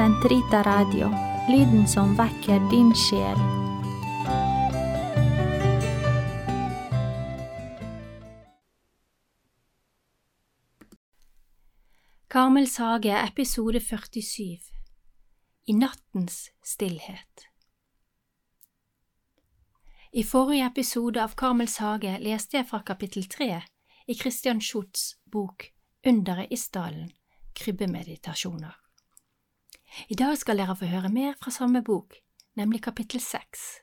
Sentrita Radio, lyden som vekker din sjel. Karmels hage, episode 47 I nattens stillhet I forrige episode av Karmels hage leste jeg fra kapittel tre i Christian Schutz' bok Underet i stallen, krybbemeditasjoner. I dag skal dere få høre mer fra samme bok, nemlig kapittel seks.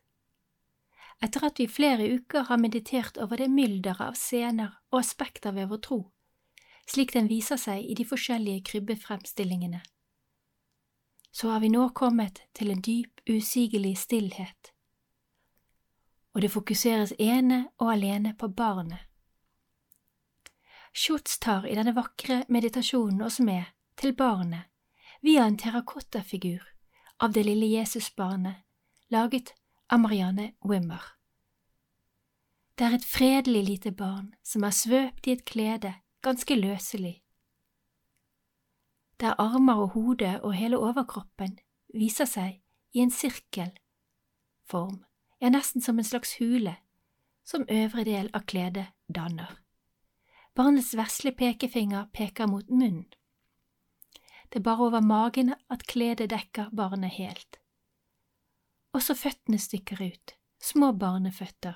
Etter at vi i flere uker har meditert over det mylderet av scener og aspekter ved vår tro, slik den viser seg i de forskjellige krybbefremstillingene, så har vi nå kommet til en dyp, usigelig stillhet, og det fokuseres ene og alene på barnet. Schutz tar i denne vakre meditasjonen oss med til barnet via en terrakottafigur av det lille Jesusbarnet, laget av Marianne Wimmer. Det er et fredelig lite barn som er svøpt i et klede, ganske løselig. Der armer og hode og hele overkroppen viser seg i en sirkelform, ja, nesten som en slags hule, som øvre del av kledet danner. Barnets vesle pekefinger peker mot munnen. Det er bare over magen at kledet dekker barnet helt. Også føttene stikker ut, små barneføtter.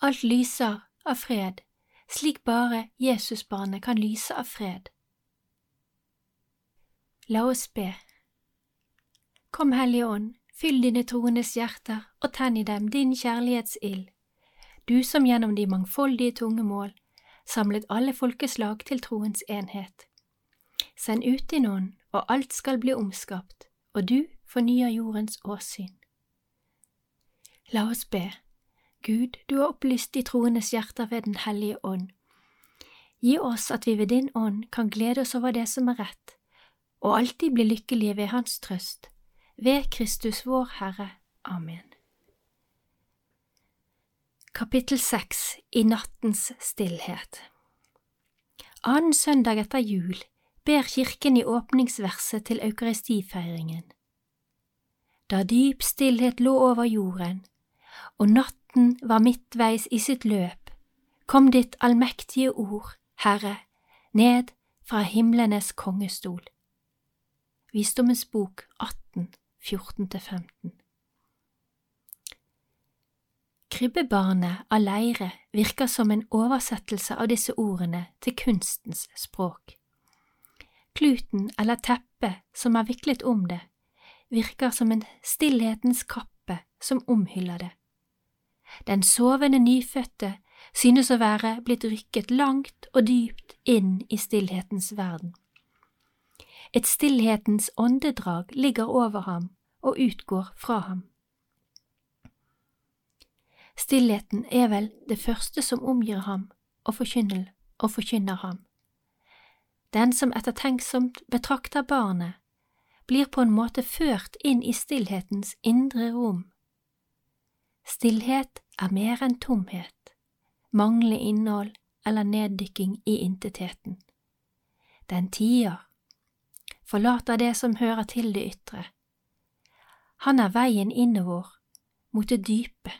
Alt lyser av fred, slik bare Jesusbarnet kan lyse av fred. La oss be. Kom, Hellige Ånd, fyll dine troendes hjerter og tenn i dem din kjærlighetsild, du som gjennom de mangfoldige tunge mål samlet alle folkeslag til troens enhet. Send ut din ånd, og alt skal bli omskapt, og du fornyer jordens åsyn. La oss be. Gud, du har opplyst de troendes hjerter ved Den hellige ånd. Gi oss at vi ved din ånd kan glede oss over det som er rett, og alltid bli lykkelige ved Hans trøst. Ved Kristus vår Herre. Amen. Kapittel seks I nattens stillhet Annen søndag etter jul ber Kirken i åpningsverset til eukaristifeiringen. Da dyp stillhet lå over jorden, og natten var midtveis i sitt løp, kom ditt allmektige ord, Herre, ned fra himlenes kongestol. Visdommens bok 18, 14–15 Krybbebarnet av leire virker som en oversettelse av disse ordene til kunstens språk. Kluten eller teppet som er viklet om det, virker som en stillhetens kappe som omhyller det. Den sovende nyfødte synes å være blitt rykket langt og dypt inn i stillhetens verden. Et stillhetens åndedrag ligger over ham og utgår fra ham. Stillheten er vel det første som omgir ham og forkynner, og forkynner ham. Den som ettertenksomt betrakter barnet, blir på en måte ført inn i stillhetens indre rom. Stillhet er mer enn tomhet, manglende innhold eller neddykking i intetheten. Den tier, forlater det som hører til det ytre. Han er veien innover, mot det dype.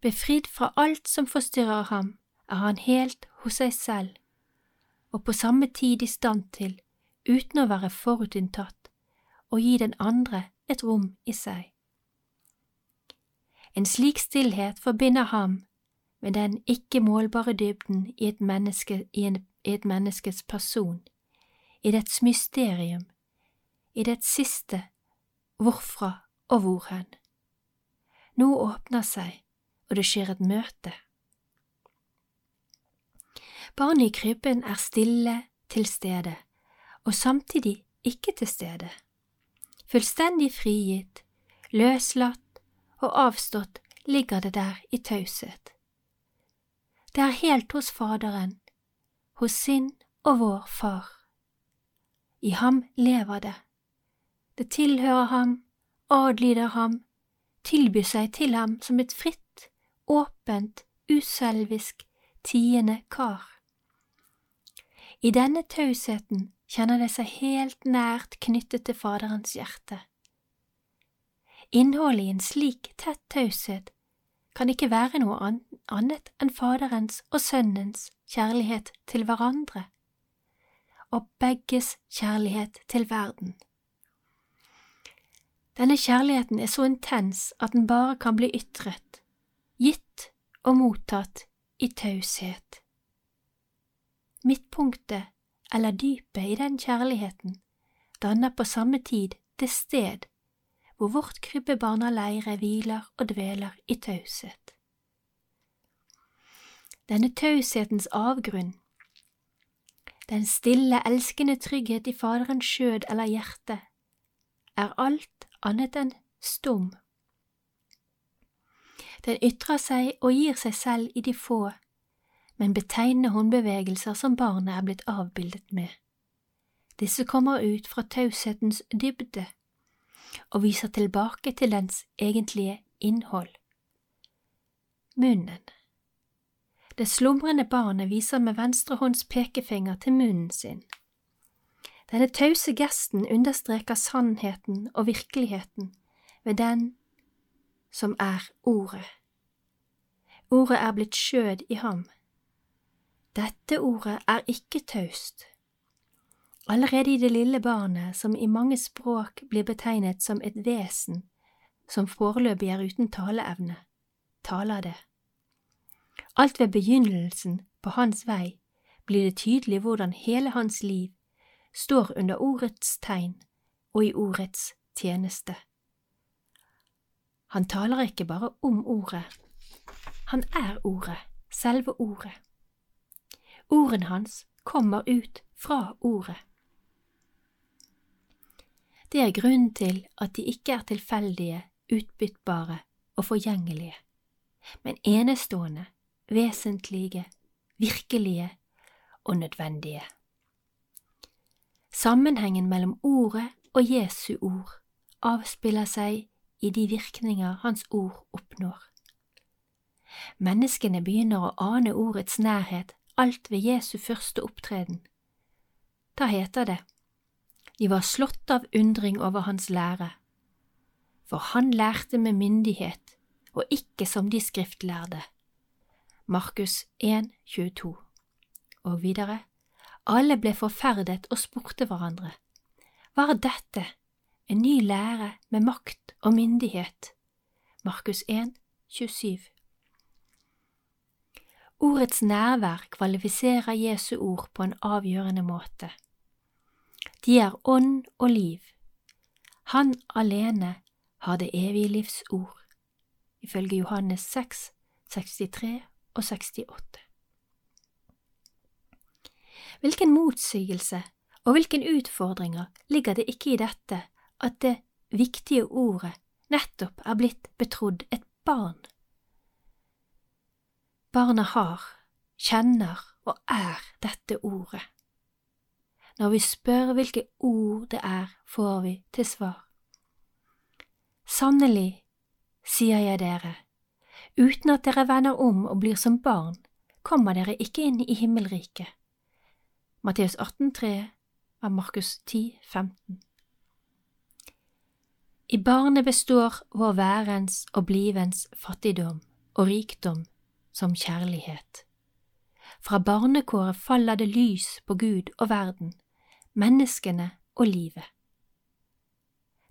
Befridd fra alt som forstyrrer ham, er han helt hos seg selv og på samme tid i stand til, uten å være forutinntatt, å gi den andre et rom i seg. En slik stillhet forbinder ham med den ikke målbare dybden i et, menneske, i en, i et menneskes person, i dets mysterium, i dets siste hvorfra og hvorhen. Noe åpner seg, og det skjer et møte. Barnet i krybben er stille til stede, og samtidig ikke til stede. Fullstendig frigitt, løslatt og avstått ligger det der i taushet. Det er helt hos Faderen, hos sin og vår Far. I ham lever det. Det tilhører ham, adlyder ham, tilbyr seg til ham som et fritt, åpent, uselvisk, tiende kar. I denne tausheten kjenner det seg helt nært knyttet til Faderens hjerte. Innholdet i en slik tett taushet kan ikke være noe annet enn Faderens og Sønnens kjærlighet til hverandre, og begges kjærlighet til verden. Denne kjærligheten er så intens at den bare kan bli ytret, gitt og mottatt i taushet. Midtpunktet eller dypet i den kjærligheten danner på samme tid det sted hvor vårt krybbebarn av leire hviler og dveler i taushet. Denne taushetens avgrunn, den stille, elskende trygghet i Faderens skjød eller hjerte, er alt annet enn stum. Den ytrer seg og gir seg selv i de få, men betegnende håndbevegelser som barnet er blitt avbildet med. Disse kommer ut fra taushetens dybde og viser tilbake til dens egentlige innhold. Munnen Det slumrende barnet viser med venstre hånds pekefinger til munnen sin. Denne tause gesten understreker sannheten og virkeligheten ved den som er Ordet. Ordet er blitt skjød i ham. Dette ordet er ikke taust. Allerede i det lille barnet, som i mange språk blir betegnet som et vesen som foreløpig er uten taleevne, taler det. Alt ved begynnelsen på hans vei blir det tydelig hvordan hele hans liv står under ordets tegn og i ordets tjeneste. Han taler ikke bare om ordet, han er ordet, selve ordet. Ordene hans kommer ut fra ordet. Det er grunnen til at de ikke er tilfeldige, utbyttbare og forgjengelige, men enestående, vesentlige, virkelige og nødvendige. Sammenhengen mellom ordet og Jesu ord avspiller seg i de virkninger hans ord oppnår. Menneskene begynner å ane ordets nærhet alt ved Jesu første opptreden. Da heter det, de var slått av undring over hans lære, for han lærte med myndighet og ikke som de skriftlærde. Markus 1, 22. Og videre, alle ble forferdet og spurte hverandre, var dette en ny lære med makt og myndighet? Markus 1, 27. Ordets nærvær kvalifiserer Jesu ord på en avgjørende måte. De er ånd og liv. Han alene har det evige livs ord, ifølge Johannes 6, 63 og 68. Hvilken motsigelse og hvilken utfordringer ligger det ikke i dette at det viktige ordet nettopp er blitt betrodd et barn? Barna har, kjenner og er dette ordet. Når vi spør hvilke ord det er, får vi til svar. Sannelig, sier jeg dere, uten at dere vender om og blir som barn, kommer dere ikke inn i himmelriket. Matteus 18,3 av Markus 10, 15. I barnet består vår værens og blivens fattigdom og rikdom som kjærlighet. Fra barnekåret faller det lys på Gud og verden, menneskene og livet.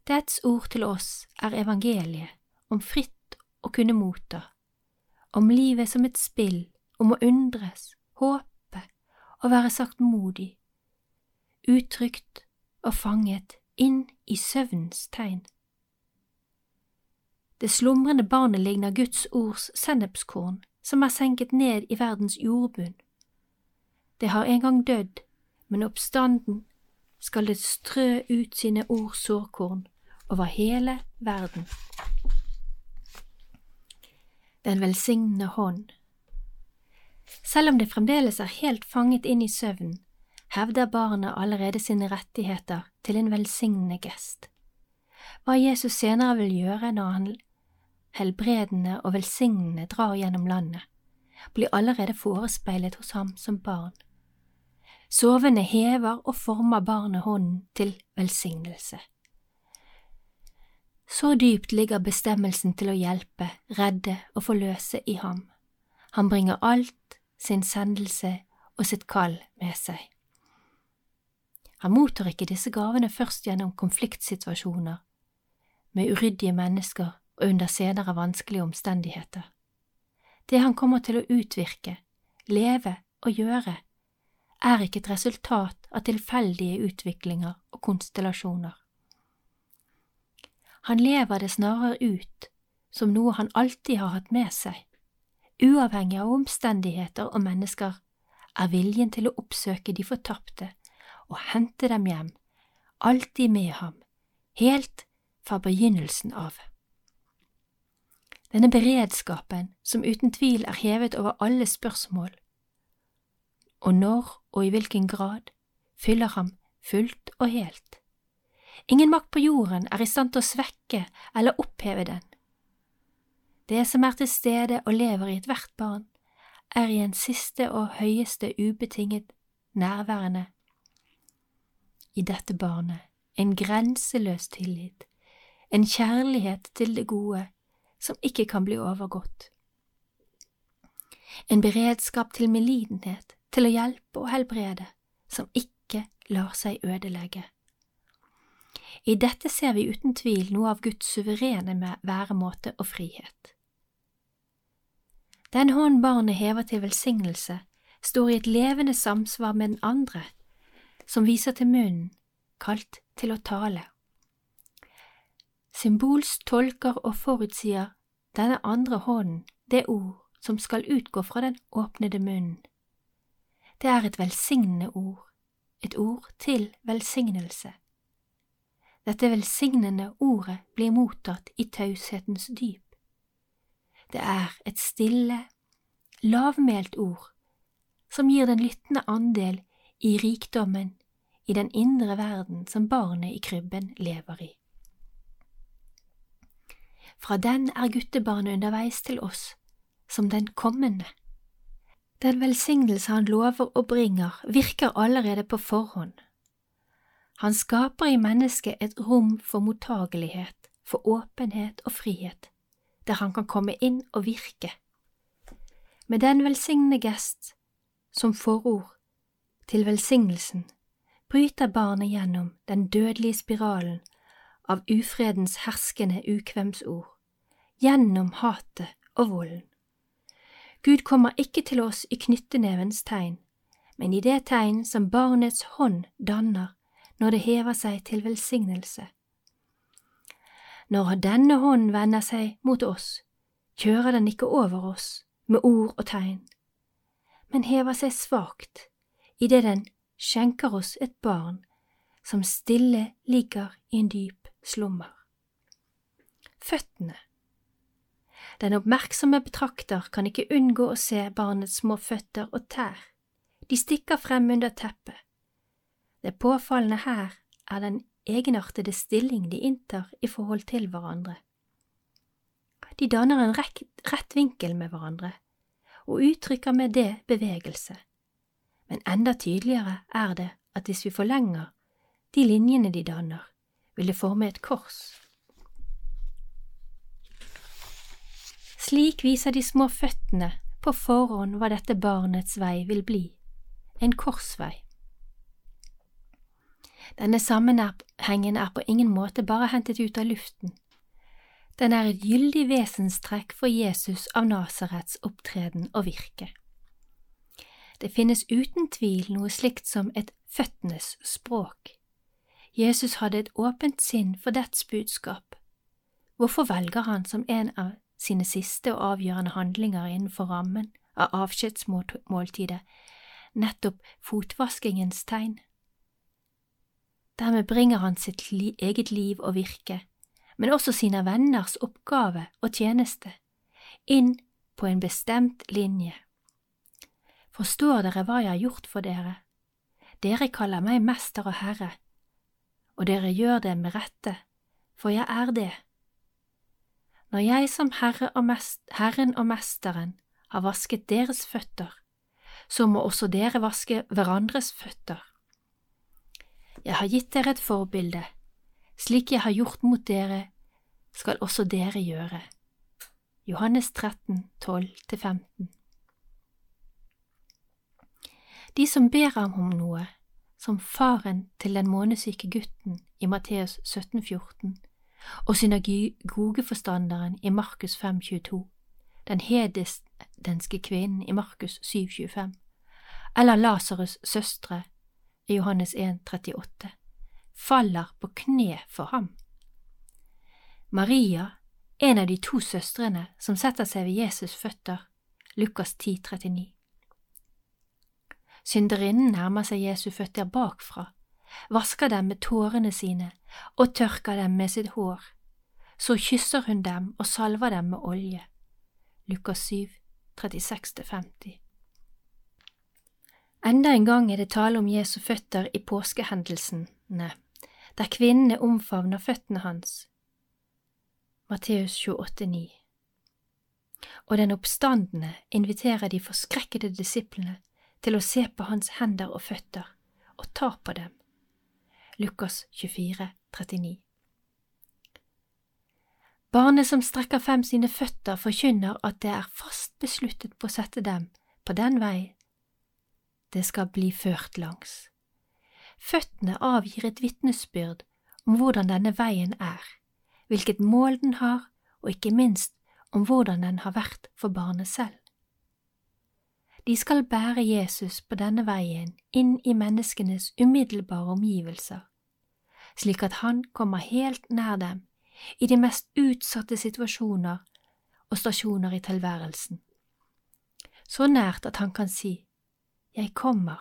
Dets ord til oss er evangeliet om fritt å kunne motta, om livet som et spill, om å undres, håpe og være saktmodig, uttrykt og fanget inn i søvnens tegn. Det slumrende barnet ligner Guds ords sennepskorn som er senket ned i verdens jordbunn. Det har en gang dødd, men oppstanden skal det strø ut sine ord sårkorn over hele verden. Den velsignende hånd. Selv om det fremdeles er helt fanget inn i søvnen, hevder barnet allerede sine rettigheter til en velsignende gest. Hva Jesus senere vil gjøre når han helbredende og velsignende drar gjennom landet, blir allerede forespeilet hos ham som barn. Sovende hever og former barnet hånden til velsignelse. Så dypt ligger bestemmelsen til å hjelpe, redde og forløse i ham. Han bringer alt, sin sendelse og sitt kall med seg. Han mottar ikke disse gavene først gjennom konfliktsituasjoner, med uryddige mennesker og under senere vanskelige omstendigheter. Det han kommer til å utvirke, leve og gjøre, er ikke et resultat av tilfeldige utviklinger og konstellasjoner. Han lever det snarere ut som noe han alltid har hatt med seg. Uavhengig av omstendigheter og mennesker er viljen til å oppsøke de fortapte og hente dem hjem, alltid med ham, helt fra begynnelsen av. Denne beredskapen, som uten tvil er hevet over alle spørsmål, og når og i hvilken grad, fyller ham fullt og helt. Ingen makt på jorden er i stand til å svekke eller oppheve den. Det som er til stede og lever i ethvert barn, er i en siste og høyeste ubetinget nærværende i dette barnet en grenseløs tillit, en kjærlighet til det gode som ikke kan bli overgått, en beredskap til medlidenhet, til å hjelpe og helbrede, som ikke lar seg ødelegge. I dette ser vi uten tvil noe av Guds suverene væremåte og frihet. Den hånd barnet hever til velsignelse, står i et levende samsvar med den andre, som viser til munnen, kalt til å tale. Symbols tolker og forutsier denne andre hånden det ord som skal utgå fra den åpnede munnen. Det er et velsignende ord, et ord til velsignelse. Dette velsignende ordet blir mottatt i taushetens dyp. Det er et stille, lavmælt ord som gir den lyttende andel i rikdommen i den indre verden som barnet i krybben lever i. Fra den er guttebarnet underveis til oss, som den kommende. Den velsignelse han lover og bringer, virker allerede på forhånd. Han skaper i mennesket et rom for mottagelighet, for åpenhet og frihet, der han kan komme inn og virke. Med den velsignende gest som forord til velsignelsen bryter barnet gjennom den dødelige spiralen av ufredens herskende ukvemsord, gjennom hatet og volden. Gud kommer ikke til oss i knyttenevens tegn, men i det tegn som barnets hånd danner når det hever seg til velsignelse. Når denne hånden vender seg mot oss, kjører den ikke over oss med ord og tegn, men hever seg svakt idet den skjenker oss et barn som stille ligger i en dyp slummer. Føttene Den oppmerksomme betrakter kan ikke unngå å se barnets små føtter og tær, de stikker frem under teppet. Det påfallende her er den egenartede stilling de inntar i forhold til hverandre. De danner en rett vinkel med hverandre, og uttrykker med det bevegelse men enda tydeligere er det at hvis vi forlenger de linjene de danner, vil det forme et kors. Slik viser de små føttene på forhånd hva dette barnets vei vil bli, en korsvei. Denne sammenhengen er på ingen måte bare hentet ut av luften. Den er et gyldig vesenstrekk for Jesus av Nasarets opptreden og virke. Det finnes uten tvil noe slikt som et føttenes språk. Jesus hadde et åpent sinn for dets budskap. Hvorfor velger han som en av sine siste og avgjørende handlinger innenfor rammen av avskjedsmåltidet nettopp fotvaskingens tegn? Dermed bringer han sitt li eget liv og virke, men også sine venners oppgave og tjeneste, inn på en bestemt linje. Forstår dere hva jeg har gjort for dere? Dere kaller meg mester og herre, og dere gjør det med rette, for jeg er det. Når jeg som herre og mest, Herren og Mesteren har vasket deres føtter, så må også dere vaske hverandres føtter. Jeg har gitt dere et forbilde, slik jeg har gjort mot dere, skal også dere gjøre. Johannes 13, 12–15 De som ber ham om noe, som faren til den månesyke gutten i Matteus 17, 14, og synagogeforstanderen i Markus 5, 22, den hedenske kvinnen i Markus 7, 25, eller Lasarus' søstre i Johannes 1, 38, faller på kne for ham. Maria, en av de to søstrene som setter seg ved Jesus' føtter, Lukas 10, 39. Synderinnen nærmer seg Jesu føtter bakfra, vasker dem med tårene sine og tørker dem med sitt hår. Så kysser hun dem og salver dem med olje. Lukas 7, 36–50 Enda en gang er det tale om Jesu føtter i påskehendelsene, der kvinnene omfavner føttene hans. Matteus 28, 9 Og den oppstandende inviterer de forskrekkede disiplene til å se på hans hender og føtter og ta på dem. Lukas 24, 39 Barnet som strekker frem sine føtter, forkynner at det er fast besluttet på å sette dem på den vei det skal bli ført langs. Føttene avgir et vitnesbyrd om hvordan denne veien er, hvilket mål den har, og ikke minst om hvordan den har vært for barnet selv. De skal bære Jesus på denne veien inn i menneskenes umiddelbare omgivelser, slik at han kommer helt nær dem i de mest utsatte situasjoner og stasjoner i tilværelsen, så nært at han kan si Jeg kommer,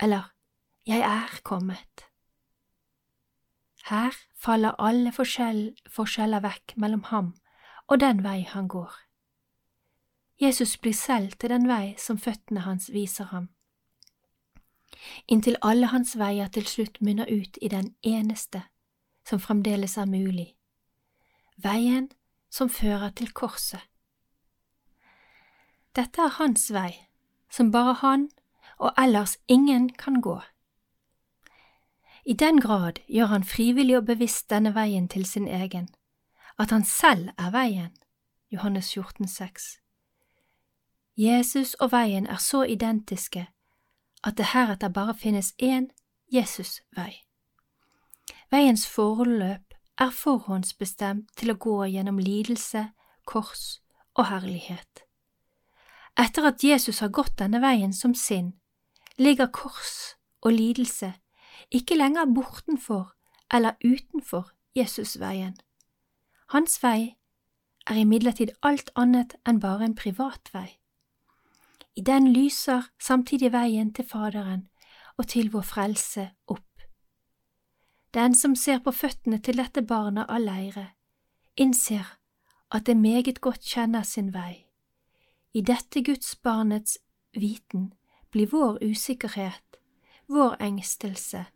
eller Jeg er kommet. Her faller alle forskjell, forskjeller vekk mellom ham og den vei han går. Jesus blir selv til den vei som føttene hans viser ham, inntil alle hans veier til slutt munner ut i den eneste som fremdeles er mulig, veien som fører til korset. Dette er hans vei, som bare han og ellers ingen kan gå. I den grad gjør han frivillig og bevisst denne veien til sin egen, at han selv er veien, Johannes 14, 14,6. Jesus og veien er så identiske at det heretter bare finnes én Jesus-vei. Veiens forløp er forhåndsbestemt til å gå gjennom lidelse, kors og herlighet. Etter at Jesus har gått denne veien som sin, ligger kors og lidelse ikke lenger bortenfor eller utenfor Jesusveien. Hans vei er imidlertid alt annet enn bare en privat vei. I den lyser samtidig veien til Faderen og til vår frelse opp. Den som ser på føttene til dette barnet av leire, innser at det meget godt kjenner sin vei. I dette Guds barnets viten blir vår usikkerhet, vår engstelse,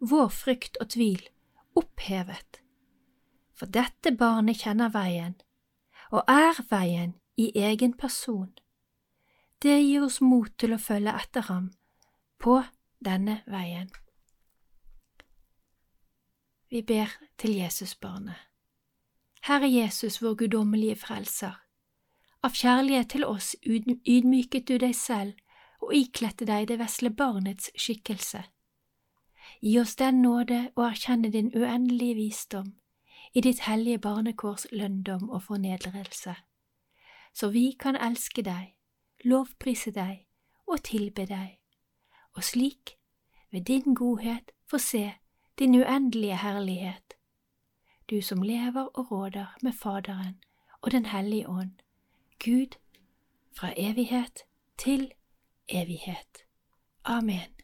vår frykt og tvil opphevet. For dette barnet kjenner veien, og er veien i egen person. Det gir oss mot til å følge etter ham på denne veien. Vi ber til Jesusbarnet. Herre Jesus, vår guddommelige frelser, av kjærlighet til oss ydmyket du deg selv og ikledte deg det vesle barnets skikkelse. Gi oss den nåde å erkjenne din uendelige visdom i ditt hellige barnekårs lønndom og fornedrelse, så vi kan elske deg lovprise deg og tilbe deg, og slik, ved din godhet, få se din uendelige herlighet, du som lever og råder med Faderen og Den hellige ånd, Gud, fra evighet til evighet. Amen.